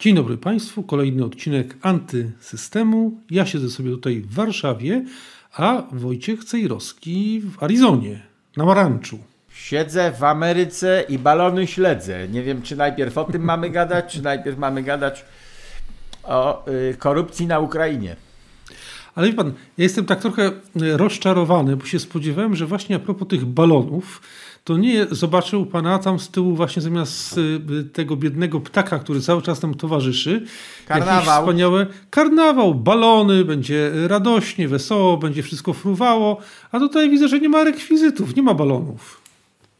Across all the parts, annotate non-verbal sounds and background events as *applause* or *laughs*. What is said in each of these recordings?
Dzień dobry Państwu, kolejny odcinek Antysystemu. Ja siedzę sobie tutaj w Warszawie, a Wojciech Cejrowski w Arizonie, na Maranczu. Siedzę w Ameryce i balony śledzę. Nie wiem, czy najpierw o tym mamy gadać, czy najpierw mamy gadać o y, korupcji na Ukrainie. Ale wie pan, ja jestem tak trochę rozczarowany, bo się spodziewałem, że właśnie a propos tych balonów, to nie zobaczył pana tam z tyłu właśnie zamiast y, tego biednego ptaka, który cały czas nam towarzyszy. Karnawał. Wspaniałe karnawał, balony, będzie radośnie, wesoło, będzie wszystko fruwało, a tutaj widzę, że nie ma rekwizytów, nie ma balonów.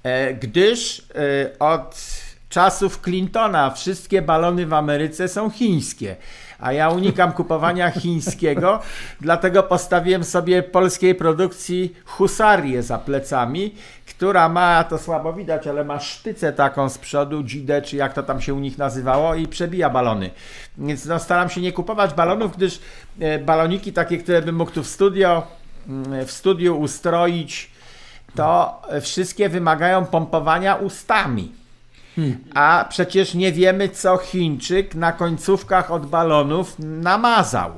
E, gdyż e, od czasów Clintona wszystkie balony w Ameryce są chińskie a ja unikam kupowania chińskiego, dlatego postawiłem sobie polskiej produkcji husarię za plecami, która ma, to słabo widać, ale ma sztycę taką z przodu, dzidę, czy jak to tam się u nich nazywało i przebija balony. Więc no, staram się nie kupować balonów, gdyż e, baloniki takie, które bym mógł tu w studio, mm, w studiu ustroić, to wszystkie wymagają pompowania ustami. A przecież nie wiemy, co Chińczyk na końcówkach od balonów namazał.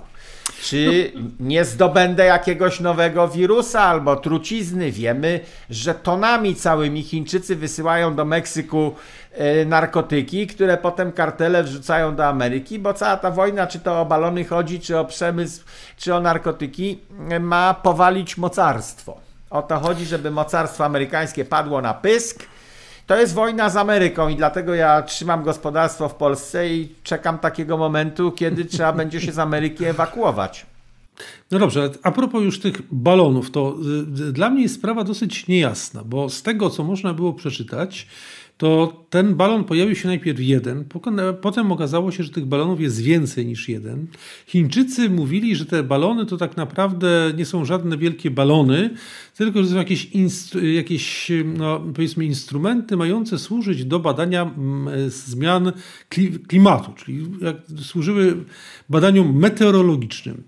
Czy nie zdobędę jakiegoś nowego wirusa albo trucizny? Wiemy, że tonami całymi Chińczycy wysyłają do Meksyku e, narkotyki, które potem kartele wrzucają do Ameryki, bo cała ta wojna, czy to o balony chodzi, czy o przemysł, czy o narkotyki, ma powalić mocarstwo. O to chodzi, żeby mocarstwo amerykańskie padło na pysk to jest wojna z Ameryką i dlatego ja trzymam gospodarstwo w Polsce i czekam takiego momentu, kiedy trzeba *laughs* będzie się z Ameryki ewakuować. No dobrze, a propos już tych balonów, to y, dla mnie jest sprawa dosyć niejasna, bo z tego, co można było przeczytać, to ten balon pojawił się najpierw jeden, potem okazało się, że tych balonów jest więcej niż jeden. Chińczycy mówili, że te balony to tak naprawdę nie są żadne wielkie balony, tylko że są jakieś, jakieś no, powiedzmy instrumenty mające służyć do badania mm, zmian klimatu, czyli służyły badaniom meteorologicznym.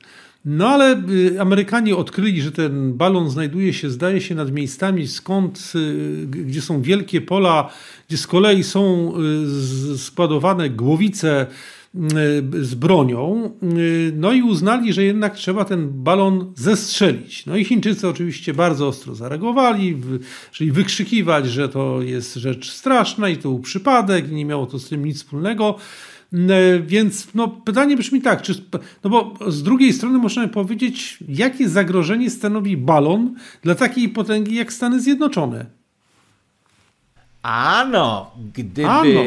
No ale y, Amerykanie odkryli, że ten balon znajduje się, zdaje się, nad miejscami, skąd, y, gdzie są wielkie pola, gdzie z kolei są y, składowane głowice z bronią. No i uznali, że jednak trzeba ten balon zestrzelić. No i Chińczycy oczywiście bardzo ostro zareagowali, czyli wykrzykiwać, że to jest rzecz straszna i to był przypadek, nie miało to z tym nic wspólnego. Więc no, pytanie brzmi tak, czy, no bo z drugiej strony możemy powiedzieć, jakie zagrożenie stanowi balon dla takiej potęgi jak Stany Zjednoczone? Ano, gdyby ano.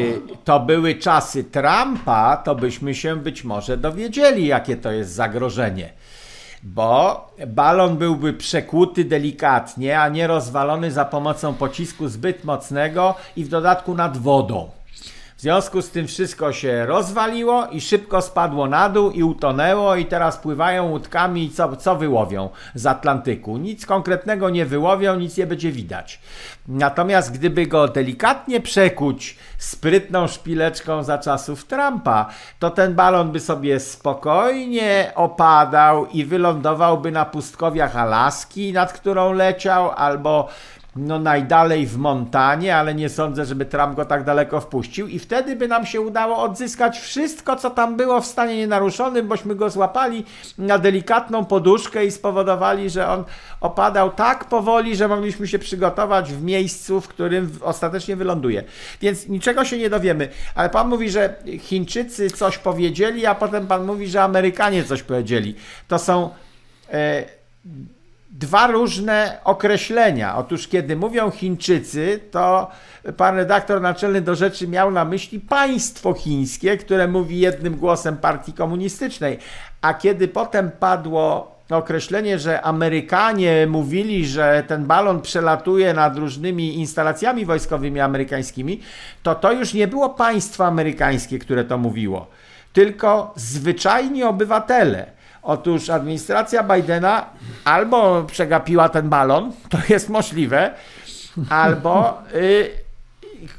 to były czasy Trumpa, to byśmy się być może dowiedzieli, jakie to jest zagrożenie. Bo balon byłby przekłuty delikatnie, a nie rozwalony za pomocą pocisku zbyt mocnego i w dodatku nad wodą. W związku z tym wszystko się rozwaliło i szybko spadło na dół i utonęło i teraz pływają łódkami i co, co wyłowią z Atlantyku? Nic konkretnego nie wyłowią, nic nie będzie widać. Natomiast gdyby go delikatnie przekuć sprytną szpileczką za czasów Trumpa, to ten balon by sobie spokojnie opadał i wylądowałby na pustkowiach Alaski, nad którą leciał, albo no najdalej w Montanie, ale nie sądzę, żeby Trump go tak daleko wpuścił i wtedy by nam się udało odzyskać wszystko, co tam było w stanie nienaruszonym, bośmy go złapali na delikatną poduszkę i spowodowali, że on opadał tak powoli, że mogliśmy się przygotować w miejscu, w którym ostatecznie wyląduje. Więc niczego się nie dowiemy, ale pan mówi, że Chińczycy coś powiedzieli, a potem pan mówi, że Amerykanie coś powiedzieli. To są... E, dwa różne określenia. Otóż, kiedy mówią Chińczycy, to pan redaktor naczelny do rzeczy miał na myśli państwo chińskie, które mówi jednym głosem partii komunistycznej. A kiedy potem padło określenie, że Amerykanie mówili, że ten balon przelatuje nad różnymi instalacjami wojskowymi amerykańskimi, to to już nie było państwo amerykańskie, które to mówiło, tylko zwyczajni obywatele Otóż administracja Bidena albo przegapiła ten balon, to jest możliwe, albo y,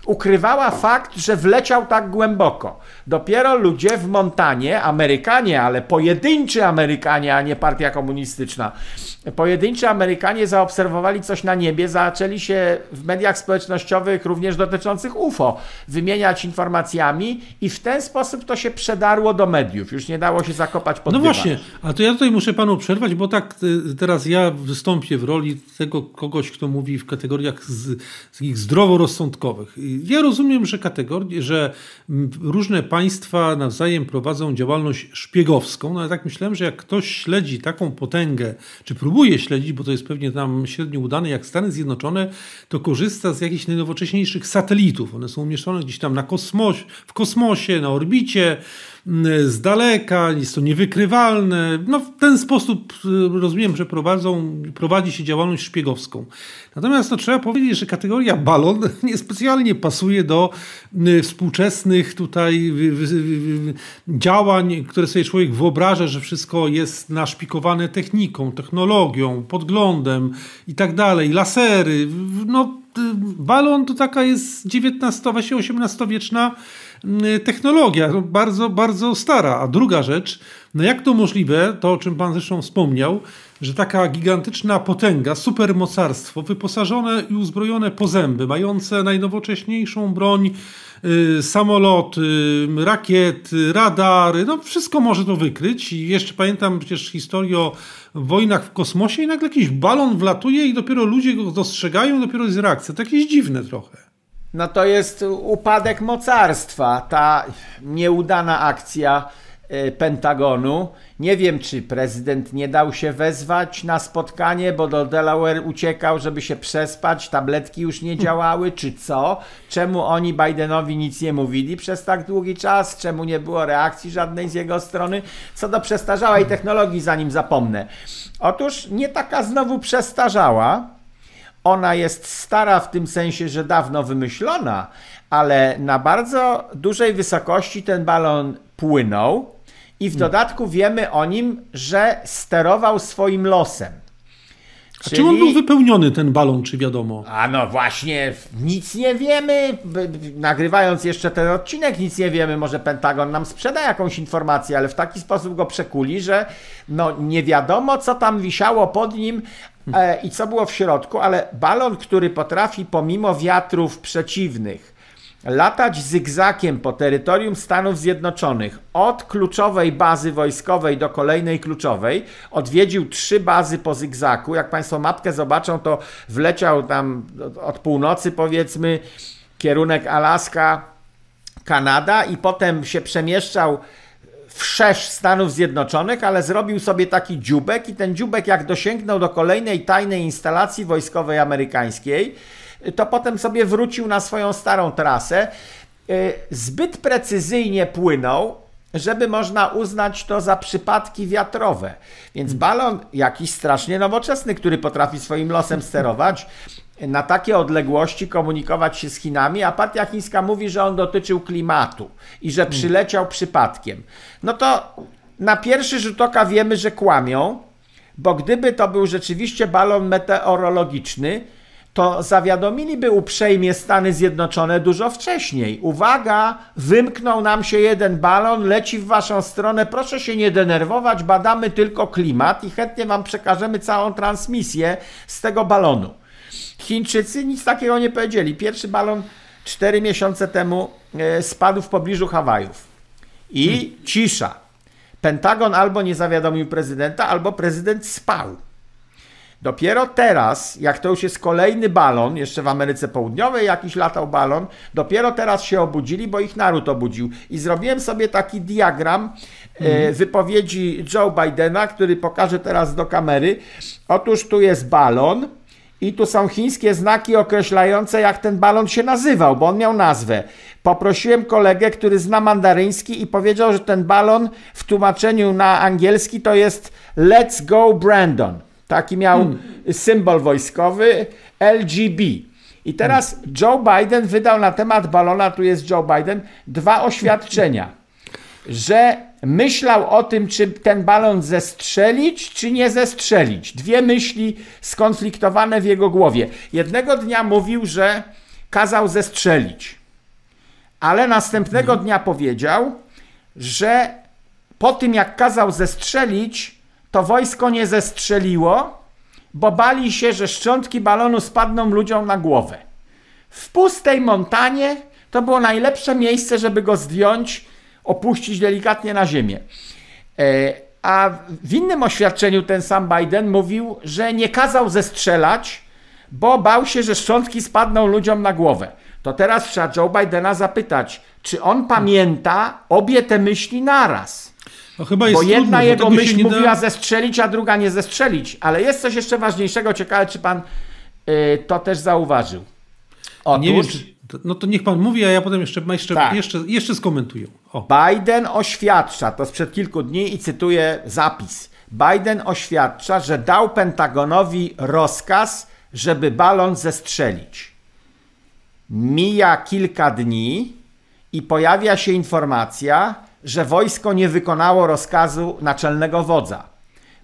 ukrywała fakt, że wleciał tak głęboko. Dopiero ludzie w Montanie, Amerykanie, ale pojedynczy Amerykanie, a nie partia komunistyczna, pojedynczy Amerykanie zaobserwowali coś na niebie, zaczęli się w mediach społecznościowych, również dotyczących UFO, wymieniać informacjami i w ten sposób to się przedarło do mediów. Już nie dało się zakopać pod No dywan. właśnie, a to ja tutaj muszę panu przerwać, bo tak y, teraz ja wystąpię w roli tego kogoś, kto mówi w kategoriach z, takich zdroworozsądkowych. Ja rozumiem, że kategorie, że różne państwa nawzajem prowadzą działalność szpiegowską, no ale tak myślałem, że jak ktoś śledzi taką potęgę, czy próbuje śledzić, bo to jest pewnie tam średnio udane, jak Stany Zjednoczone, to korzysta z jakichś najnowocześniejszych satelitów. One są umieszczone gdzieś tam na kosmos, w kosmosie, na orbicie, z daleka, jest to niewykrywalne. No, w ten sposób y, rozumiem, że prowadzą, prowadzi się działalność szpiegowską. Natomiast no, trzeba powiedzieć, że kategoria balon *laughs* niespecjalnie pasuje do współczesnych tutaj działań, które sobie człowiek wyobraża, że wszystko jest naszpikowane techniką, technologią, podglądem i tak dalej, lasery. No, balon to taka jest XIX, właśnie XVIII-wieczna technologia, no, bardzo, bardzo stara. A druga rzecz, no jak to możliwe, to o czym Pan zresztą wspomniał, że taka gigantyczna potęga, supermocarstwo, wyposażone i uzbrojone po zęby, mające najnowocześniejszą broń, y, samoloty, rakiety, radary, no wszystko może to wykryć. I jeszcze pamiętam przecież historię o wojnach w kosmosie i nagle jakiś balon wlatuje i dopiero ludzie go dostrzegają, dopiero jest reakcja. To jakieś dziwne trochę. No to jest upadek mocarstwa, ta nieudana akcja y, Pentagonu. Nie wiem, czy prezydent nie dał się wezwać na spotkanie, bo do Delaware uciekał, żeby się przespać, tabletki już nie działały, czy co? Czemu oni Bidenowi nic nie mówili przez tak długi czas? Czemu nie było reakcji żadnej z jego strony? Co do przestarzałej technologii, zanim zapomnę. Otóż nie taka znowu przestarzała, ona jest stara w tym sensie, że dawno wymyślona, ale na bardzo dużej wysokości ten balon płynął i w hmm. dodatku wiemy o nim, że sterował swoim losem. A Czyli... on był wypełniony, ten balon, czy wiadomo? A no właśnie, nic nie wiemy. Nagrywając jeszcze ten odcinek, nic nie wiemy. Może Pentagon nam sprzeda jakąś informację, ale w taki sposób go przekuli, że no nie wiadomo, co tam wisiało pod nim i co było w środku, ale balon, który potrafi pomimo wiatrów przeciwnych latać zygzakiem po terytorium Stanów Zjednoczonych od kluczowej bazy wojskowej do kolejnej kluczowej. Odwiedził trzy bazy po zygzaku. Jak Państwo mapkę zobaczą, to wleciał tam od północy, powiedzmy, kierunek Alaska, Kanada i potem się przemieszczał wszerz Stanów Zjednoczonych, ale zrobił sobie taki dziubek i ten dziubek jak dosięgnął do kolejnej tajnej instalacji wojskowej amerykańskiej, to potem sobie wrócił na swoją starą trasę. Y, zbyt precyzyjnie płynął, żeby można uznać to za przypadki wiatrowe. Więc balon jakiś strasznie nowoczesny, który potrafi swoim losem sterować, na takie odległości komunikować się z Chinami, a partia chińska mówi, że on dotyczył klimatu i że przyleciał przypadkiem. No to na pierwszy rzut oka wiemy, że kłamią, bo gdyby to był rzeczywiście balon meteorologiczny, to zawiadomiliby uprzejmie Stany Zjednoczone dużo wcześniej. Uwaga, wymknął nam się jeden balon, leci w waszą stronę, proszę się nie denerwować, badamy tylko klimat i chętnie wam przekażemy całą transmisję z tego balonu. Chińczycy nic takiego nie powiedzieli. Pierwszy balon 4 miesiące temu e, spadł w pobliżu Hawajów. I hmm. cisza. Pentagon albo nie zawiadomił prezydenta, albo prezydent spał. Dopiero teraz, jak to już jest kolejny balon, jeszcze w Ameryce Południowej jakiś latał balon, dopiero teraz się obudzili, bo ich naród obudził. I zrobiłem sobie taki diagram mm. wypowiedzi Joe Bidena, który pokażę teraz do kamery. Otóż tu jest balon, i tu są chińskie znaki określające, jak ten balon się nazywał, bo on miał nazwę. Poprosiłem kolegę, który zna mandaryński i powiedział, że ten balon w tłumaczeniu na angielski to jest Let's Go Brandon. Taki miał hmm. symbol wojskowy LGB. I teraz hmm. Joe Biden wydał na temat balona, tu jest Joe Biden, dwa oświadczenia. Że myślał o tym, czy ten balon zestrzelić, czy nie zestrzelić. Dwie myśli skonfliktowane w jego głowie. Jednego dnia mówił, że kazał zestrzelić. Ale następnego mhm. dnia powiedział, że po tym jak kazał zestrzelić, to wojsko nie zestrzeliło, bo bali się, że szczątki balonu spadną ludziom na głowę. W pustej montanie to było najlepsze miejsce, żeby go zdjąć, opuścić delikatnie na ziemię. E, a w innym oświadczeniu ten sam Biden mówił, że nie kazał zestrzelać, bo bał się, że szczątki spadną ludziom na głowę. To teraz trzeba Joe Bidena zapytać, czy on pamięta obie te myśli naraz. No chyba jest bo jedna trudno, jego myśl mówiła da... zestrzelić, a druga nie zestrzelić. Ale jest coś jeszcze ważniejszego. Ciekawe, czy pan y, to też zauważył. Otóż, nie wiem, no to niech pan mówi, a ja potem jeszcze, jeszcze, tak. jeszcze, jeszcze skomentuję. O. Biden oświadcza, to sprzed kilku dni i cytuję zapis. Biden oświadcza, że dał Pentagonowi rozkaz, żeby balon zestrzelić. Mija kilka dni i pojawia się informacja, że wojsko nie wykonało rozkazu naczelnego wodza,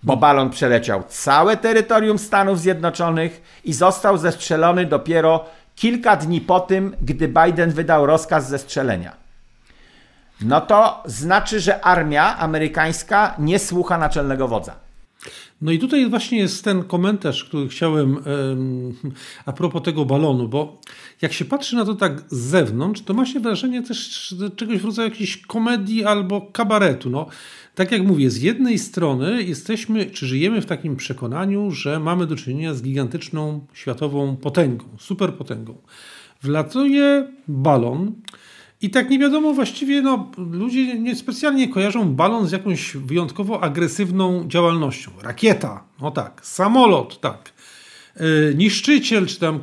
bo balon przeleciał całe terytorium Stanów Zjednoczonych i został zestrzelony dopiero kilka dni po tym, gdy Biden wydał rozkaz zestrzelenia. No to znaczy, że armia amerykańska nie słucha naczelnego wodza. No i tutaj właśnie jest ten komentarz, który chciałem a propos tego balonu, bo jak się patrzy na to tak z zewnątrz, to ma się wrażenie też czegoś w rodzaju jakiejś komedii albo kabaretu. No, tak jak mówię, z jednej strony jesteśmy, czy żyjemy w takim przekonaniu, że mamy do czynienia z gigantyczną światową potęgą, superpotęgą. Wlatuje balon, i tak nie wiadomo właściwie, no, ludzie niespecjalnie kojarzą balon z jakąś wyjątkowo agresywną działalnością. Rakieta, no tak, samolot, tak, niszczyciel, czy tam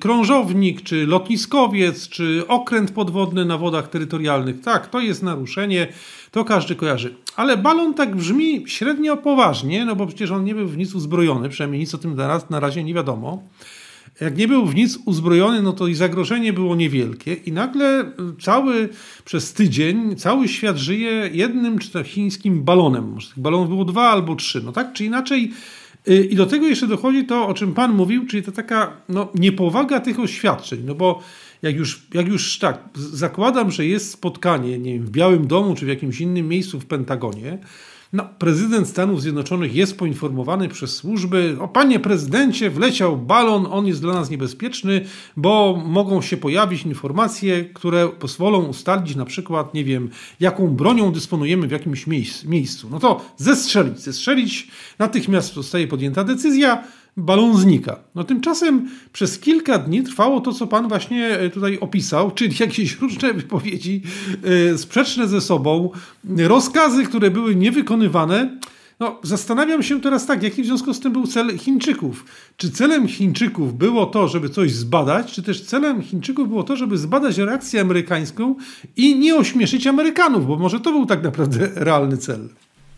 krążownik, czy lotniskowiec, czy okręt podwodny na wodach terytorialnych. Tak, to jest naruszenie, to każdy kojarzy. Ale balon tak brzmi średnio poważnie, no bo przecież on nie był w nic uzbrojony, przynajmniej nic o tym na, razie nie wiadomo. Jak nie był w nic uzbrojony, no to i zagrożenie było niewielkie. I nagle cały, przez tydzień, cały świat żyje jednym czy to chińskim balonem. Może tych balonów było dwa albo trzy. No tak czy inaczej. Y, I do tego jeszcze dochodzi to, o czym Pan mówił, czyli to taka no, niepowaga tych oświadczeń. No bo jak już, jak już tak, zakładam, że jest spotkanie, nie wiem, w Białym Domu czy w jakimś innym miejscu w Pentagonie, no, prezydent Stanów Zjednoczonych jest poinformowany przez służby, o panie prezydencie, wleciał balon, on jest dla nas niebezpieczny, bo mogą się pojawić informacje, które pozwolą ustalić na przykład, nie wiem, jaką bronią dysponujemy w jakimś miejscu. No to zestrzelić, zestrzelić, natychmiast zostaje podjęta decyzja, balon znika. No tymczasem przez kilka dni trwało to, co pan właśnie e, tutaj opisał, czyli jakieś różne *laughs* wypowiedzi e, sprzeczne ze sobą, rozkazy, które były niewykonywane. No, zastanawiam się teraz tak, jaki w związku z tym był cel Chińczyków? Czy celem Chińczyków było to, żeby coś zbadać, czy też celem Chińczyków było to, żeby zbadać reakcję amerykańską i nie ośmieszyć Amerykanów, bo może to był tak naprawdę *laughs* realny cel?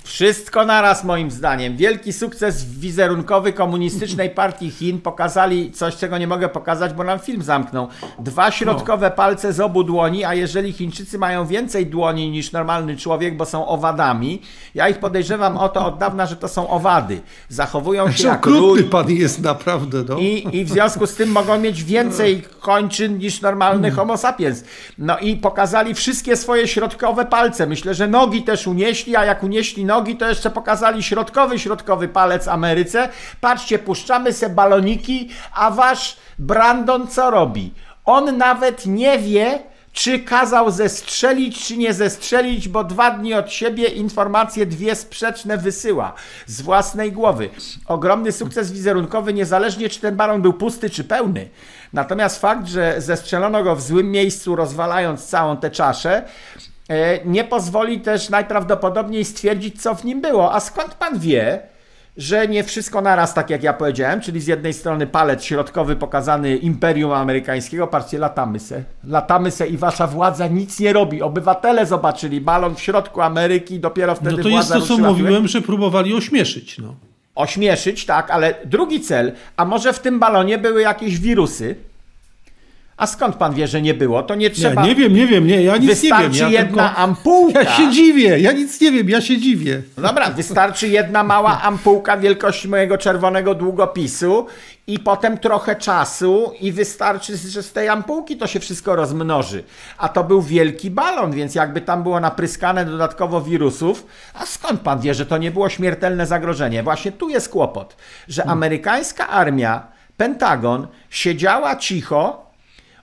Wszystko naraz moim zdaniem. Wielki sukces wizerunkowy komunistycznej *laughs* partii Chin. Pokazali coś, czego nie mogę pokazać, bo nam film zamknął. Dwa środkowe no. palce z obu dłoni, a jeżeli Chińczycy mają więcej dłoni niż normalny człowiek, bo są owadami, ja ich podejrzewam o to od dawna, że to są owady. Zachowują się jak krótki pan jest naprawdę. No. I, I w związku z tym mogą mieć więcej kończyn niż normalny hmm. homo sapiens. No i pokazali wszystkie swoje środkowe palce. Myślę, że nogi też unieśli, a jak unieśli nogi, to jeszcze pokazali środkowy, środkowy palec Ameryce. Patrzcie, puszczamy se baloniki, a wasz Brandon co robi? On nawet nie wie, czy kazał zestrzelić, czy nie zestrzelić, bo dwa dni od siebie informacje dwie sprzeczne wysyła z własnej głowy. Ogromny sukces wizerunkowy, niezależnie czy ten balon był pusty, czy pełny. Natomiast fakt, że zestrzelono go w złym miejscu, rozwalając całą tę czaszę, nie pozwoli też najprawdopodobniej stwierdzić, co w nim było. A skąd pan wie, że nie wszystko naraz, tak jak ja powiedziałem, czyli z jednej strony palec środkowy pokazany Imperium Amerykańskiego, patrzcie, latamy se, latamy se i wasza władza nic nie robi. Obywatele zobaczyli balon w środku Ameryki dopiero wtedy No to jest to, co mówiłem, że próbowali ośmieszyć, no. Ośmieszyć, tak, ale drugi cel, a może w tym balonie były jakieś wirusy, a skąd pan wie, że nie było? To nie trzeba. Ja nie wiem, nie wiem, nie, ja nic wystarczy nie wiem. Wystarczy ja jedna tylko... ampułka. Ja się dziwię, ja nic nie wiem, ja się dziwię. No dobra, wystarczy jedna mała *laughs* ampułka wielkości mojego czerwonego długopisu i potem trochę czasu i wystarczy, że z tej ampułki to się wszystko rozmnoży. A to był wielki balon, więc jakby tam było napryskane dodatkowo wirusów, a skąd pan wie, że to nie było śmiertelne zagrożenie? Właśnie tu jest kłopot, że hmm. amerykańska armia, Pentagon siedziała cicho,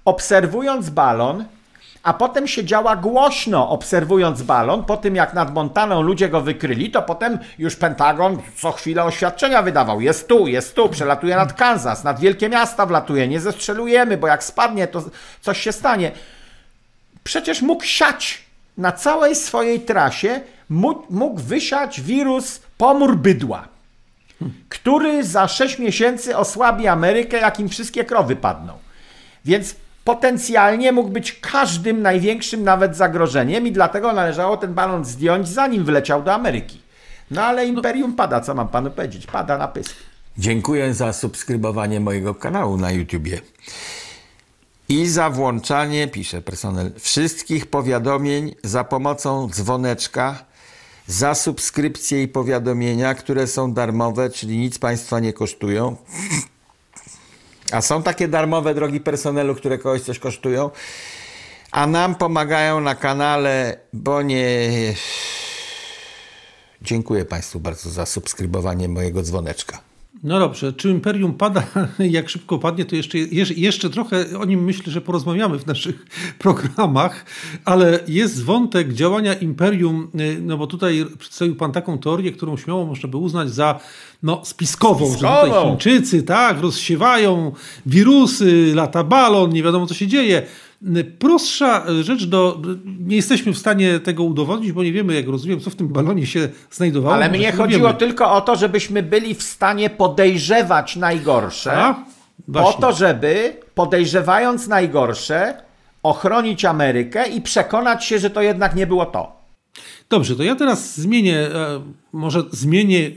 obserwując balon, a potem siedziała głośno obserwując balon. Po tym jak nad Montaną ludzie go wykryli, to potem już Pentagon co chwilę oświadczenia wydawał. Jest tu, jest tu, przelatuje nad Kansas, nad wielkie miasta wlatuje, nie zestrzelujemy, bo jak spadnie, to coś się stanie. Przecież mógł siać na całej swojej trasie, mógł, mógł wysiać wirus pomór bydła, który za 6 miesięcy osłabi Amerykę, jak im wszystkie krowy padną. Więc potencjalnie mógł być każdym największym nawet zagrożeniem i dlatego należało ten balon zdjąć, zanim wleciał do Ameryki. No ale imperium pada, co mam panu powiedzieć? Pada na pysk. Dziękuję za subskrybowanie mojego kanału na YouTubie. I za włączanie, pisze personel, wszystkich powiadomień za pomocą dzwoneczka, za subskrypcje i powiadomienia, które są darmowe, czyli nic Państwa nie kosztują. A są takie darmowe drogi personelu, które kogoś coś kosztują, a nam pomagają na kanale, bo nie. Dziękuję Państwu bardzo za subskrybowanie mojego dzwoneczka. No dobrze, czy Imperium pada, *laughs* jak szybko padnie, to jeszcze, jeszcze trochę o nim myślę, że porozmawiamy w naszych *laughs* programach, ale jest wątek działania Imperium, y, no bo tutaj przedstawił Pan taką teorię, którą śmiało można by uznać za no, spiskową, spiskową. że tutaj Chińczycy tak, rozsiewają wirusy, lata balon, nie wiadomo co się dzieje. Prostsza rzecz do. Nie jesteśmy w stanie tego udowodnić, bo nie wiemy, jak rozumiem, co w tym balonie się znajdowało. Ale mnie chodziło wiemy. tylko o to, żebyśmy byli w stanie podejrzewać najgorsze. A? Po to, żeby podejrzewając najgorsze, ochronić Amerykę i przekonać się, że to jednak nie było to. Dobrze, to ja teraz zmienię, e, może zmienię e,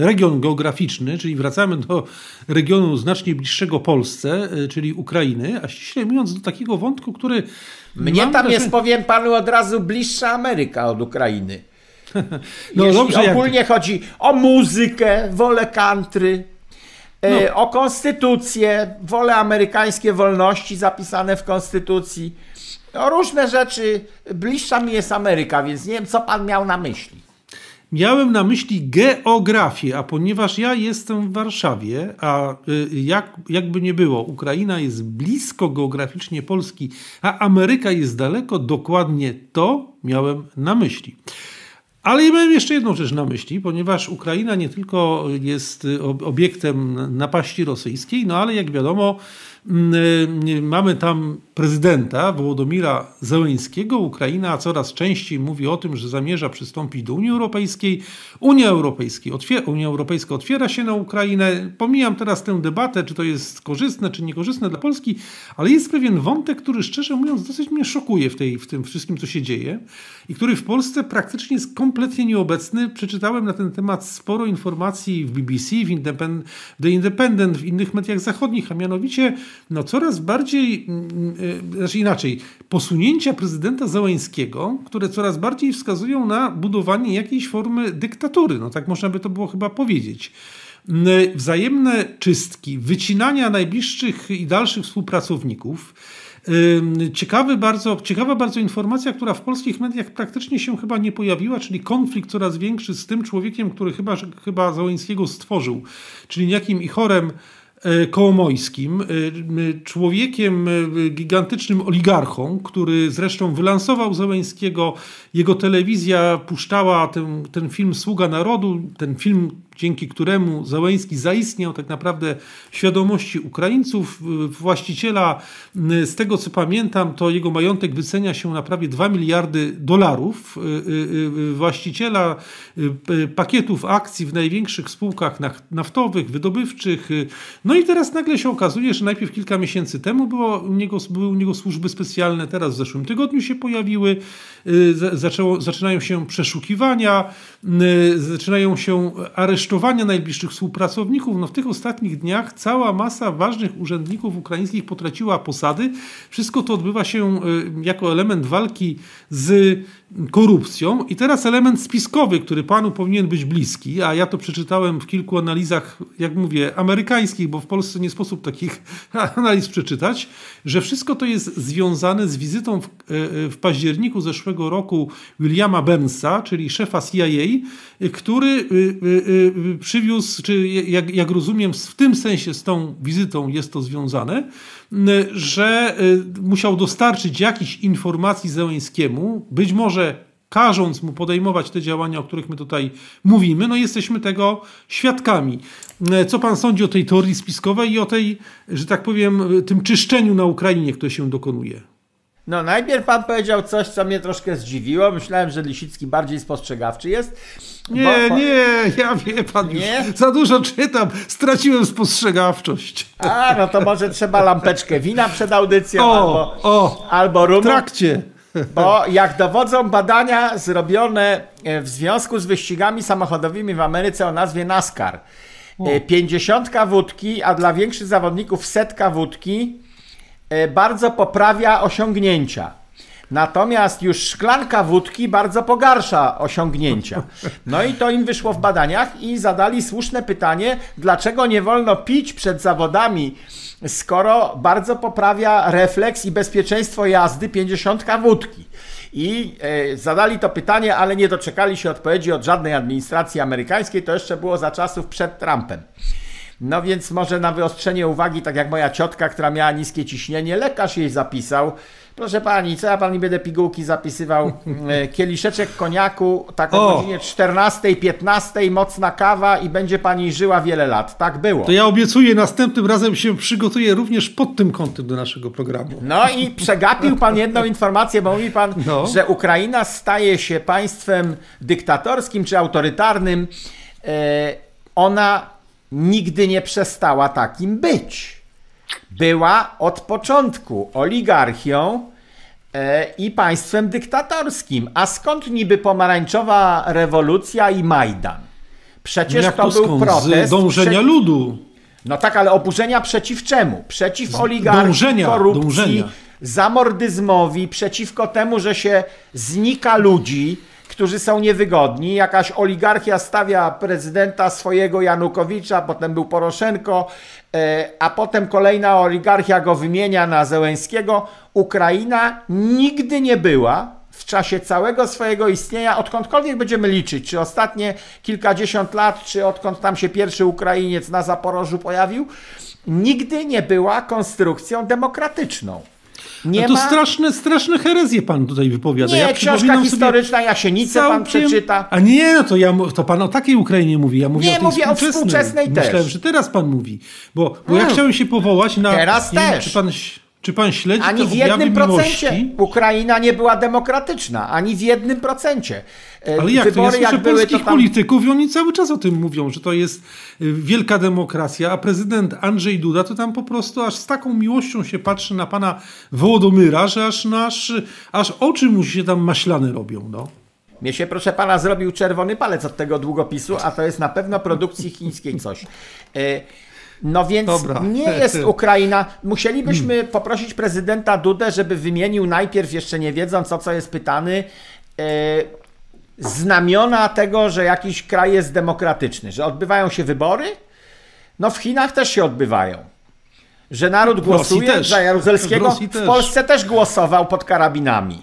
region geograficzny, czyli wracamy do regionu znacznie bliższego Polsce, e, czyli Ukrainy, a ściśle mówiąc do takiego wątku, który... Mnie tam jest, powiem panu, od razu bliższa Ameryka od Ukrainy. *laughs* no Jeśli dobrze, ogólnie jak... chodzi o muzykę, wolę country, no. o konstytucję, wolę amerykańskie wolności zapisane w konstytucji no, różne rzeczy. Bliższa mi jest Ameryka, więc nie wiem, co pan miał na myśli. Miałem na myśli geografię, a ponieważ ja jestem w Warszawie, a y, jak, jakby nie było, Ukraina jest blisko geograficznie Polski, a Ameryka jest daleko, dokładnie to miałem na myśli. Ale miałem jeszcze jedną rzecz na myśli, ponieważ Ukraina nie tylko jest y, obiektem napaści rosyjskiej, no ale jak wiadomo, mamy tam prezydenta Wołodomira Zełenskiego. Ukraina coraz częściej mówi o tym, że zamierza przystąpić do Unii Europejskiej. Unia, Europejskiej Unia Europejska otwiera się na Ukrainę. Pomijam teraz tę debatę, czy to jest korzystne, czy niekorzystne dla Polski, ale jest pewien wątek, który szczerze mówiąc dosyć mnie szokuje w, tej, w tym wszystkim, co się dzieje i który w Polsce praktycznie jest kompletnie nieobecny. Przeczytałem na ten temat sporo informacji w BBC, w Independ The Independent, w innych mediach zachodnich, a mianowicie no coraz bardziej, mm, mm, znaczy inaczej, posunięcia prezydenta Załęskiego, które coraz bardziej wskazują na budowanie jakiejś formy dyktatury. No tak można by to było chyba powiedzieć mm, wzajemne czystki, wycinania najbliższych i dalszych współpracowników. Ciekawy bardzo, ciekawa bardzo informacja, która w polskich mediach praktycznie się chyba nie pojawiła, czyli konflikt coraz większy z tym człowiekiem, który chyba, chyba Załęskiego stworzył, czyli niejakim Ichorem Kołomojskim, e, człowiekiem e, gigantycznym oligarchą, który zresztą wylansował Zełęńskiego. Jego telewizja puszczała ten, ten film Sługa Narodu, ten film dzięki któremu Załęski zaistniał tak naprawdę w świadomości Ukraińców. Właściciela, z tego co pamiętam, to jego majątek wycenia się na prawie 2 miliardy dolarów. Y, y, y, właściciela pakietów akcji w największych spółkach naftowych, wydobywczych. No i teraz nagle się okazuje, że najpierw kilka miesięcy temu było u niego, były u niego służby specjalne, teraz w zeszłym tygodniu się pojawiły. Zaczęło, zaczynają się przeszukiwania, zaczynają się aresztowania aresztowania najbliższych współpracowników. No w tych ostatnich dniach cała masa ważnych urzędników ukraińskich potraciła posady. Wszystko to odbywa się jako element walki z korupcją. I teraz element spiskowy, który panu powinien być bliski, a ja to przeczytałem w kilku analizach, jak mówię, amerykańskich, bo w Polsce nie sposób takich *laughs* analiz przeczytać, że wszystko to jest związane z wizytą w, e, w październiku zeszłego roku Williama Burnsa, czyli szefa CIA, który e, e, przywiózł, czy jak, jak rozumiem, w tym sensie z tą wizytą jest to związane, że musiał dostarczyć jakichś informacji Zełęskiemu, być może każąc mu podejmować te działania, o których my tutaj mówimy, no jesteśmy tego świadkami. Co pan sądzi o tej teorii spiskowej i o tej, że tak powiem, tym czyszczeniu na Ukrainie, które się dokonuje? No najpierw pan powiedział coś, co mnie troszkę zdziwiło. Myślałem, że Lisicki bardziej spostrzegawczy jest. Nie, nie, ja wie pan nie? za dużo czytam. Straciłem spostrzegawczość. A, no to może trzeba lampeczkę wina przed audycją o, albo, o, albo rumu. W trakcie. Bo jak dowodzą badania zrobione e, w związku z wyścigami samochodowymi w Ameryce o nazwie NASCAR, e, pięćdziesiątka wódki, a dla większych zawodników setka wódki e, bardzo poprawia osiągnięcia. Natomiast już szklanka wódki bardzo pogarsza osiągnięcia. No i to im wyszło w badaniach i zadali słuszne pytanie, dlaczego nie wolno pić przed zawodami skoro bardzo poprawia refleks i bezpieczeństwo jazdy 50 wódki. I e, zadali to pytanie, ale nie doczekali się odpowiedzi od żadnej administracji amerykańskiej. To jeszcze było za czasów przed Trumpem. No więc może na wyostrzenie uwagi, tak jak moja ciotka, która miała niskie ciśnienie, lekarz jej zapisał, Proszę pani, co ja pani będę pigułki zapisywał? *laughs* E, kieliszeczek koniaku, tak o, o godzinie 14, 15, mocna kawa i będzie pani żyła wiele lat. Tak było. To ja obiecuję, następnym razem się przygotuję również pod tym kątem do naszego programu. No i przegapił pan jedną *laughs* informację, bo mówi pan, no. że Ukraina staje się państwem dyktatorskim czy autorytarnym. E, ona nigdy nie przestała takim być była od początku oligarchią e, i państwem dyktatorskim. A skąd niby pomarańczowa rewolucja i Majdan? Przecież to, to był protest. Z dążenia prze... ludu. No tak, ale oburzenia przeciw czemu? Przeciw oligarchii, dążenia, korupcji, dążenia. zamordyzmowi, przeciwko temu, że się znika ludzi, którzy są niewygodni. Jakaś oligarchia stawia prezydenta swojego Janukowicza, potem był Poroszenko, e, a potem kolejna oligarchia go wymienia na Zełęskiego. Ukraina nigdy nie była w czasie całego swojego istnienia, odkądkolwiek będziemy liczyć, czy ostatnie kilkadziesiąt lat, czy odkąd tam się pierwszy Ukrainiec na Zaporożu pojawił, nigdy nie była konstrukcją demokratyczną. Nie to ma... straszne, straszne herezje pan tutaj wypowiada. Nie, ja książka historyczna, Jasienicę całkiem... pan przeczyta. A nie, no to, ja, to pan o takiej Ukrainie mówi. Ja mówię nie, o mówię współczesnej. o współczesnej też. Myślałem, że teraz pan mówi. Bo, bo hmm. ja chciałem się powołać na... Teraz nie też. Wiem, czy pan czy pan śledzi Ani w jednym procencie Ukraina nie była demokratyczna, ani w jednym procencie. E, Ale jak Wybory, to? Ja słyszę polskich tam... polityków i oni cały czas o tym mówią, że to jest y, wielka demokracja, a prezydent Andrzej Duda to tam po prostu aż z taką miłością się patrzy na pana Wołodomyra, że aż, nasz, aż oczy mu się tam maślane robią. No. Mnie się, proszę pana, zrobił czerwony palec od tego długopisu, a to jest na pewno produkcji chińskiej coś. No więc Dobra. nie jest *laughs* Ukraina. Musielibyśmy hmm. poprosić prezydenta Dudę, żeby wymienił najpierw, jeszcze nie wiedząc o co jest pytany, e, znamiona tego, że jakiś kraj jest demokratyczny, że odbywają się wybory. No w Chinach też się odbywają. Że naród głosuje za Jaruzelskiego. W Polsce też głosował pod karabinami.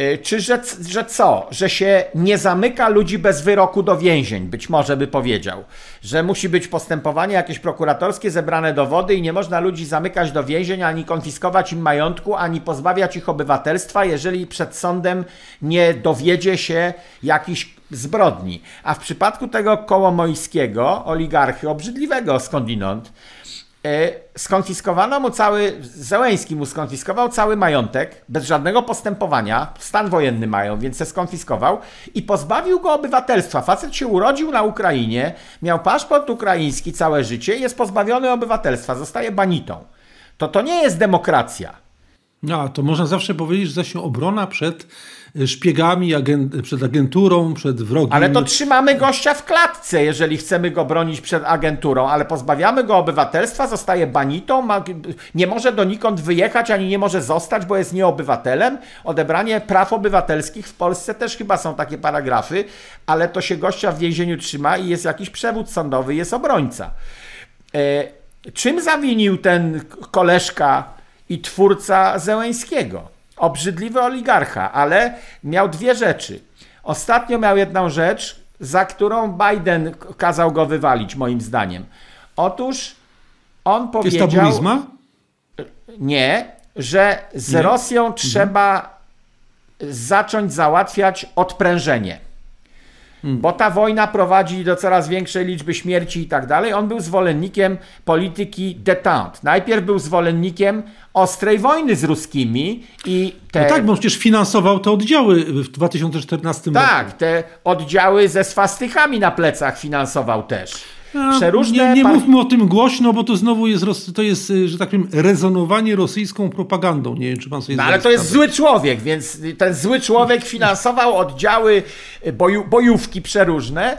Y, czy że, że co? Że się nie zamyka ludzi bez wyroku do więzień, być może by powiedział. Że musi być postępowanie jakieś prokuratorskie, zebrane dowody i nie można ludzi zamykać do więzień, ani konfiskować im majątku, ani pozbawiać ich obywatelstwa, jeżeli przed sądem nie dowiedzie się jakichś zbrodni. A w przypadku tego kołomojskiego, oligarchy, obrzydliwego skądinąd, skonfiskowano mu cały, Zełęński mu skonfiskował cały majątek, bez żadnego postępowania, stan wojenny mają, więc se skonfiskował i pozbawił go obywatelstwa. Facet się urodził na Ukrainie, miał paszport ukraiński całe życie jest pozbawiony obywatelstwa, zostaje banitą. To to nie jest demokracja. No, to można zawsze powiedzieć, że zaś obrona przed szpiegami, agent, przed agenturą, przed wrogiem. Ale to trzymamy gościa w klatce, jeżeli chcemy go bronić przed agenturą, ale pozbawiamy go obywatelstwa, zostaje banitą, ma, nie może donikąd wyjechać, ani nie może zostać, bo jest nieobywatelem. Odebranie praw obywatelskich w Polsce też chyba są takie paragrafy, ale to się gościa w więzieniu trzyma i jest jakiś przewód sądowy, jest obrońca. E, czym zawinił ten koleżka i twórca Zełęńskiego? obrzydliwy oligarcha, ale miał dwie rzeczy. Ostatnio miał jedną rzecz, za którą Biden kazał go wywalić, moim zdaniem. Otóż on powiedział. Jest Nie, że z nie? Rosją mhm. trzeba zacząć załatwiać odprężenie. Hmm. Bo ta wojna prowadzi do coraz większej liczby śmierci i tak dalej. On był zwolennikiem polityki détente. Najpierw był zwolennikiem ostrej wojny z ruskimi i te... No tak, bo przecież finansował te oddziały w 2014 tak, roku. Tak, te oddziały ze swastykami na plecach finansował też. Przeróżne nie, nie mówmy o tym głośno, bo to znowu jest, to jest, że tak powiem, rezonowanie rosyjską propagandą. Nie wiem, czy pan sobie No ale to jest zły człowiek, więc ten zły człowiek finansował oddziały boju, bojówki przeróżne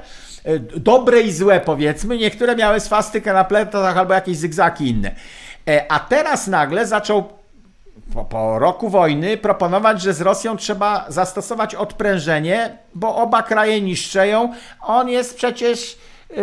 dobre i złe powiedzmy, niektóre miały swastykę na plecach albo jakieś zygzaki inne. E, a teraz nagle zaczął po, po, roku wojny proponować, że z Rosją trzeba zastosować odprężenie, bo oba kraje niszczeją. On jest przecież yy,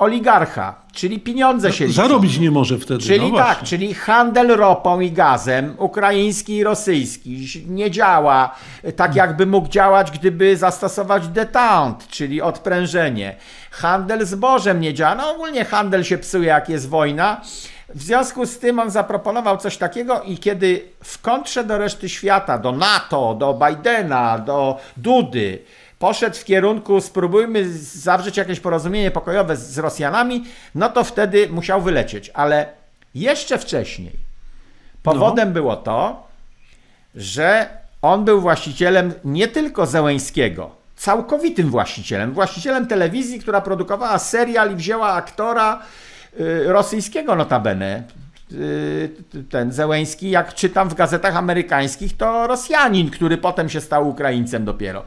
oligarcha, czyli pieniądze się liczą. Zarobić nie może wtedy. Czyli no tak, czyli handel ropą i gazem, ukraiński i rosyjski, nie działa tak, jakby mógł działać, gdyby zastosować detente, czyli odprężenie. Handel zbożem nie działa. No ogólnie handel się psuje, jak jest wojna. W związku z tym on zaproponował coś takiego i kiedy w kontrze do reszty świata, do NATO, do Bidena, do Dudy, poszedł w kierunku spróbujmy zawrzeć jakieś porozumienie pokojowe z Rosjanami, no to wtedy musiał wylecieć. Ale jeszcze wcześniej powodem no. było to, że on był właścicielem nie tylko Zełęńskiego, całkowitym właścicielem, właścicielem telewizji, która produkowała serial i wzięła aktora, Y, rosyjskiego notabene. Y, ten Zełęński, jak czytam w gazetach amerykańskich, to Rosjanin, który potem się stał Ukraińcem dopiero.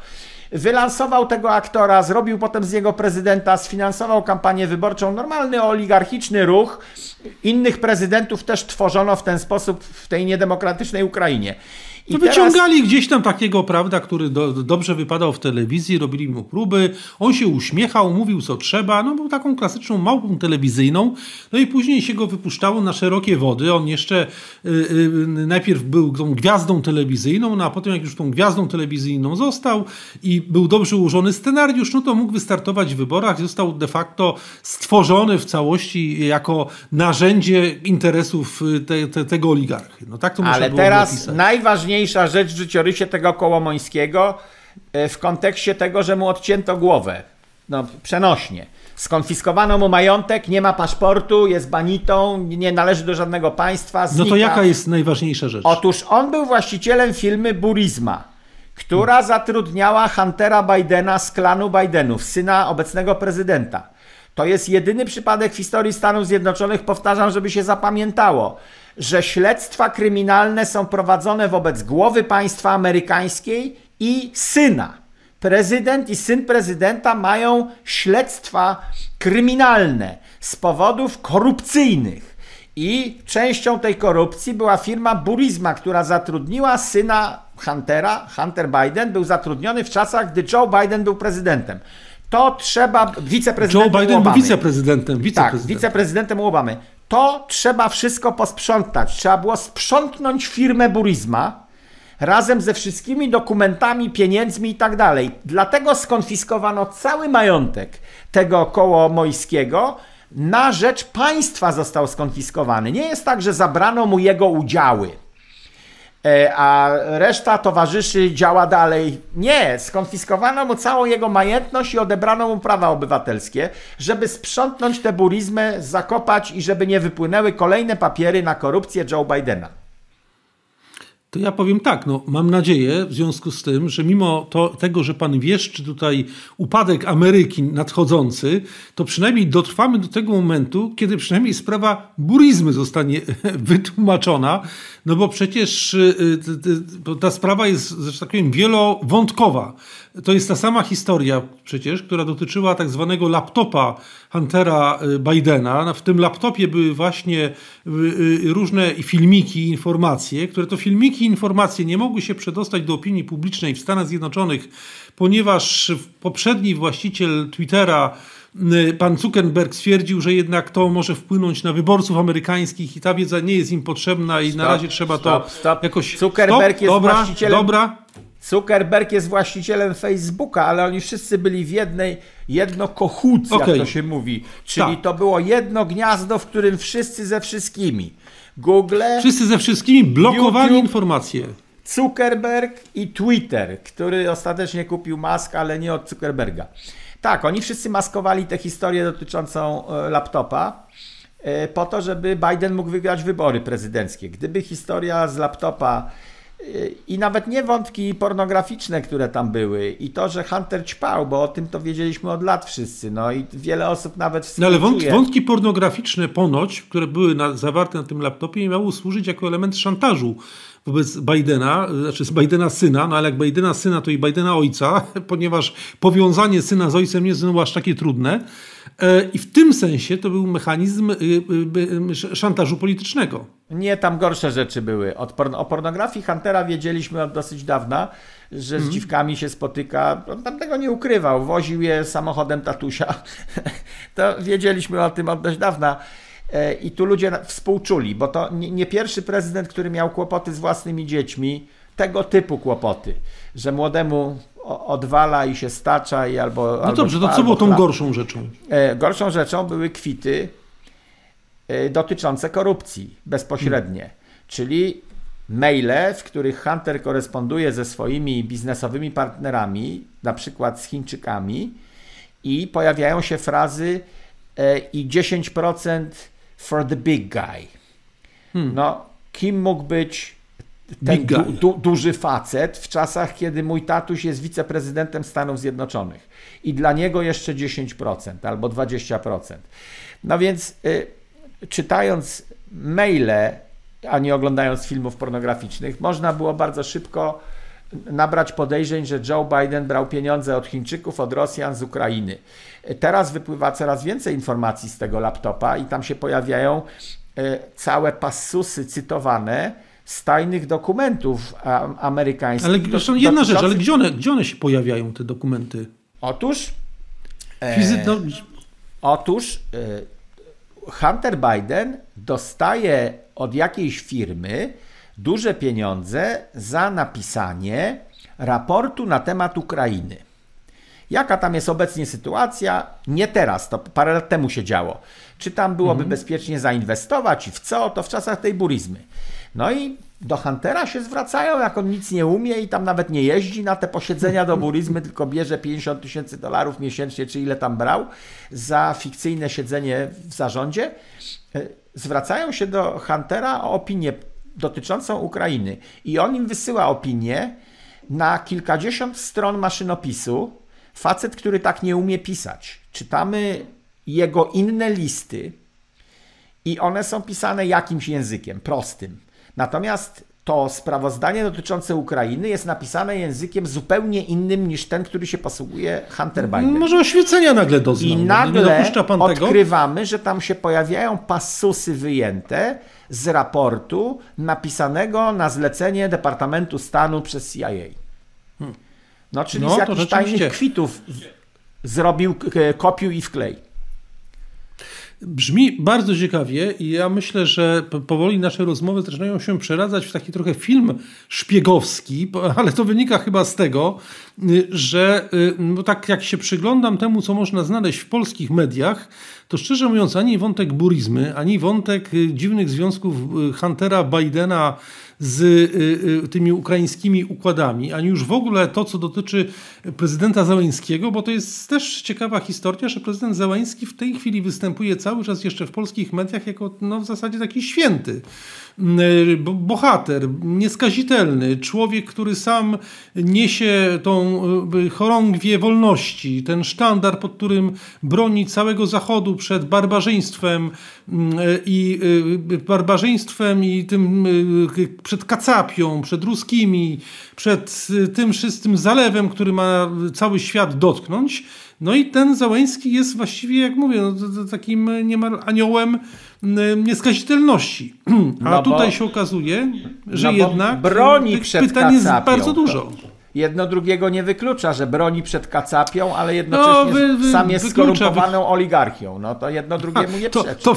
Wylansował tego aktora, zrobił potem z niego prezydenta, sfinansował kampanię wyborczą. Normalny oligarchiczny ruch. Innych prezydentów też tworzono w ten sposób w tej niedemokratycznej Ukrainie. I no wyciągali teraz... gdzieś tam takiego, prawda, który do, dobrze wypadał w telewizji, robili mu próby, on się uśmiechał, mówił co trzeba, no był taką klasyczną małpą telewizyjną, no i później się go wypuszczało na szerokie wody, on jeszcze y, y, najpierw był tą gwiazdą telewizyjną, no a potem jak już tą gwiazdą telewizyjną został i był dobrze ułożony scenariusz, no to mógł wystartować w wyborach, został de facto stworzony w całości jako narzędzie interesów y, te, te, tego oligarchy. No tak to Ale teraz najważniejsze najważniejsza rzecz w życiorysie tego Kołomońskiego e, w kontekście tego, że mu odcięto głowę. No, przenośnie. Skonfiskowano mu majątek, nie ma paszportu, jest banitą, nie należy do żadnego państwa. Znika. No to jaka jest najważniejsza rzecz? Otóż on był właścicielem firmy Burisma, która zatrudniała Huntera Bidena z klanu Bidenów, syna obecnego prezydenta. To jest jedyny przypadek w historii Stanów Zjednoczonych, powtarzam, żeby się zapamiętało że śledztwa kryminalne są prowadzone wobec głowy państwa amerykańskiej i syna. Prezydent i syn prezydenta mają śledztwa kryminalne z powodów korupcyjnych. I częścią tej korupcji była firma Burisma, która zatrudniła syna Huntera. Hunter Biden był zatrudniony w czasach, gdy Joe Biden był prezydentem. To trzeba wiceprezydentem Joe Biden był wiceprezydentem. wiceprezydentem. Tak, wiceprezydentem Obamy to trzeba wszystko posprzątać. Trzeba było sprzątnąć firmę Burisma razem ze wszystkimi dokumentami, pieniędzmi i tak dalej. Dlatego skonfiskowano cały majątek tego koło mojskiego. Na rzecz państwa został skonfiskowany. Nie jest tak, że zabrano mu jego udziały. E, a reszta towarzyszy działa dalej. Nie, skonfiskowano mu całą jego majętność i odebrano mu prawa obywatelskie, żeby sprzątnąć tę burizmę, zakopać i żeby nie wypłynęły kolejne papiery na korupcję Joe Bidena. To ja powiem tak, no, mam nadzieję w związku z tym, że mimo to, tego, że pan wieszczy tutaj upadek Ameryki nadchodzący, to przynajmniej dotrwamy do tego momentu, kiedy przynajmniej sprawa burizmy zostanie *laughs* wytłumaczona, no bo przecież y, y, ta sprawa jest, że tak powiem, wielowątkowa. To jest ta sama historia przecież, która dotyczyła tak zwanego laptopa Huntera y, Bidena. W tym laptopie były właśnie y, y, różne filmiki, informacje, które to filmiki, informacje nie mogły się przedostać do opinii publicznej w Stanach Zjednoczonych, ponieważ poprzedni właściciel Twittera pan Zuckerberg stwierdził, że jednak to może wpłynąć na wyborców amerykańskich i ta wiedza nie jest im potrzebna i stop, na razie trzeba stop, to stop. jakoś... Zuckerberg stop, jest dobra, właścicielem... Dobra, Zuckerberg jest właścicielem Facebooka, ale oni wszyscy byli w jednej, jedno kohuc, okay. jak to się mówi. Czyli tak. to było jedno gniazdo, w którym wszyscy ze wszystkimi. Google. Wszyscy ze wszystkimi blokowali YouTube, informacje. Zuckerberg i Twitter, który ostatecznie kupił Musk, ale nie od Zuckerberga. Tak, oni wszyscy maskowali tę historię dotyczącą e, laptopa e, po to, żeby Biden mógł wygrać wybory prezydenckie. Gdyby historia z laptopa i nawet nie wątki pornograficzne, które tam były, i to, że Hunter ćpał, bo o tym to wiedzieliśmy od lat wszyscy, no i wiele osób nawet No ale wątki, wątki pornograficzne ponoć, które były na, zawarte na tym laptopie, miały służyć jako element szantażu wobec Bidena, znaczy z Bidena syna, no ale jak Bidena syna, to i Bidena ojca, *laughs* ponieważ powiązanie syna z ojcem nie jest aż takie trudne. E, I w tym sensie to był mechanizm y, y, y, szantażu politycznego. Nie, tam gorsze rzeczy były. o pornografii Huntera wiedzieliśmy od dosyć dawna, że z mm. dziwkami się spotyka. On tam tego nie ukrywał. Woził je samochodem tatusia. *laughs* to wiedzieliśmy o tym od dość dawna. E, I tu ludzie współczuli, bo to nie, nie pierwszy prezydent, który miał kłopoty z własnymi dziećmi, tego typu kłopoty, że młodemu odwala i się stacza i albo. No dobrze, to co było tą gorszą rzeczą? E, gorszą rzeczą były kwity dotyczące korupcji bezpośrednie, hmm. czyli maile, w których Hunter koresponduje ze swoimi biznesowymi partnerami, na przykład z Chińczykami, i pojawiają się frazy i 10% for the big guy. Hmm. No, kim mógł być ten du, du, duży facet w czasach, kiedy mój tatuś jest wiceprezydentem Stanów Zjednoczonych i dla niego jeszcze 10% albo 20%. No więc y, czytając maile, a nie oglądając filmów pornograficznych, można było bardzo szybko nabrać podejrzeń, że Joe Biden brał pieniądze od Chińczyków, od Rosjan, z Ukrainy. Teraz wypływa coraz więcej informacji z tego laptopa i tam się pojawiają y, całe passusy cytowane, z tajnych dokumentów amerykańskich. Ale zresztą jedna rzecz, ale gdzie one, gdzie one się pojawiają, te dokumenty? Otóż. E, no... Otóż e, Hunter Biden dostaje od jakiejś firmy duże pieniądze za napisanie raportu na temat Ukrainy. Jaka tam jest obecnie sytuacja? Nie teraz, to parę lat temu się działo. Czy tam byłoby mhm. bezpiecznie zainwestować i w co? To w czasach tej burizmy. No i do Huntera się zwracają, jak on nic nie umie i tam nawet nie jeździ na te posiedzenia do burizmy, *laughs* tylko bierze 50 tysięcy dolarów miesięcznie, czy ile tam brał, za fikcyjne siedzenie w zarządzie. E, zwracają się do Huntera o opinię dotyczącą Ukrainy i on im wysyła opinię na kilkadziesiąt stron maszynopisu. Facet, który tak nie umie pisać. Czytamy jego inne listy i one są pisane jakimś językiem prostym. Natomiast to sprawozdanie dotyczące Ukrainy jest napisane językiem zupełnie innym niż ten, który się posługuje Hunter Biden. Może oświecenia nagle doznał. I nagle odkrywamy, tego? że tam się pojawiają passusy wyjęte z raportu napisanego na zlecenie Departamentu Stanu przez CIA. Hmm. No, czyli no, z jakichś tajnych kwitów zrobił kopiuj i wklej. Brzmi bardzo ciekawie i ja myślę, że powoli nasze rozmowy zaczynają się przeradzać w taki trochę film szpiegowski, *laughs* ale to wynika chyba z tego, y, że y, no tak jak się przyglądam temu, co można znaleźć w polskich mediach, to szczerze mówiąc ani wątek burizmy, ani wątek y, dziwnych związków Huntera Bidena z y, y, tymi ukraińskimi układami, ani już w ogóle to, co dotyczy prezydenta Załęskiego, bo to jest też ciekawa historia, że prezydent Załęski w tej chwili występuje cały czas jeszcze w polskich mediach jako no, w zasadzie taki święty bohater, nieskazitelny, człowiek, który sam niesie tą chorągwię wolności, ten sztandar, pod którym broni całego Zachodu przed barbarzyństwem i barbarzyństwem i tym przed kacapią, przed ruskimi, przed tym wszystkim zalewem, który ma cały świat dotknąć. No i ten Załęski jest właściwie, jak mówię, no, takim niemal aniołem nieskazitelności. *clears throat* A no tutaj się okazuje, że no jednak broni przed pytań jest bardzo dużo. Jedno drugiego nie wyklucza, że broni przed kacapią, ale jednocześnie no, wy, wy, sam jest wyklucza, skorumpowaną oligarchią. No to jedno drugiemu nie to, przeczy. To,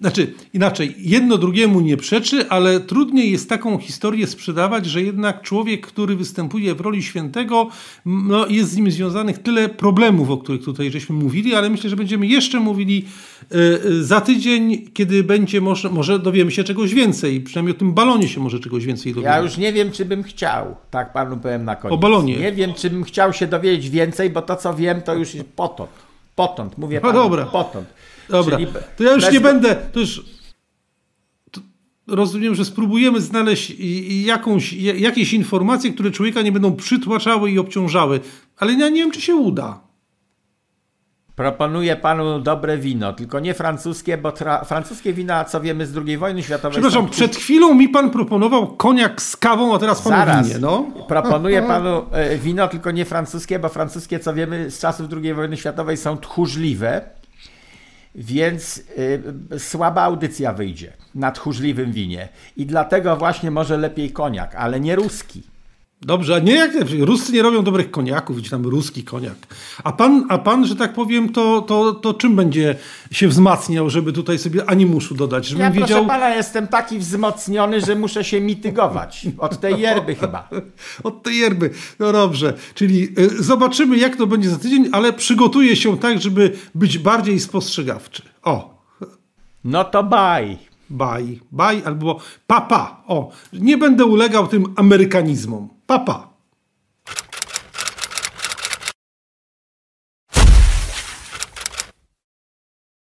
znaczy, inaczej, jedno drugiemu nie przeczy, ale trudniej jest taką historię sprzedawać, że jednak człowiek, który występuje w roli świętego, no, jest z nim związanych tyle problemów, o których tutaj żeśmy mówili, ale myślę, że będziemy jeszcze mówili y, za tydzień, kiedy będzie, może, może dowiemy się czegoś więcej, przynajmniej o tym balonie się może czegoś więcej dowiedzieć. Ja już nie wiem, czy bym chciał, tak panu powiem na koniec. O balonie. Nie wiem, czy bym chciał się dowiedzieć więcej, bo to, co wiem, to już jest potąd. Potąd, mówię no panu, dobra. potąd. Dobra, Czyli to ja już nie będę, to już to rozumiem, że spróbujemy znaleźć jakąś, jakieś informacje, które człowieka nie będą przytłaczały i obciążały, ale ja nie wiem, czy się uda. Proponuję panu dobre wino, tylko nie francuskie, bo francuskie wina, co wiemy z II wojny światowej. Przepraszam, są... przed chwilą mi pan proponował koniak z kawą, a teraz pan Zaraz. winie, no. Proponuję panu e, wino, tylko nie francuskie, bo francuskie, co wiemy z czasów II wojny światowej, są tchórzliwe więc y, słaba audycja wyjdzie na tchórzliwym winie. I dlatego właśnie może lepiej koniak, ale nie ruski. Dobrze, a nie jak Ruscy nie robią dobrych koniaków, gdzie tam ruski koniak. A pan, a pan, że tak powiem, to, to, to czym będzie się wzmacniał, żeby tutaj sobie animuszu dodać? Żebym ja wiedział... proszę pana, jestem taki wzmocniony, że muszę się mitygować. Od tej yerby chyba. *laughs* Od tej yerby. No dobrze. Czyli y, zobaczymy, jak to będzie za tydzień, ale przygotuję się tak, żeby być bardziej spostrzegawczy. O. No to bye. Bye. Bye albo papa. O. Nie będę ulegał tym amerykanizmom. Papa.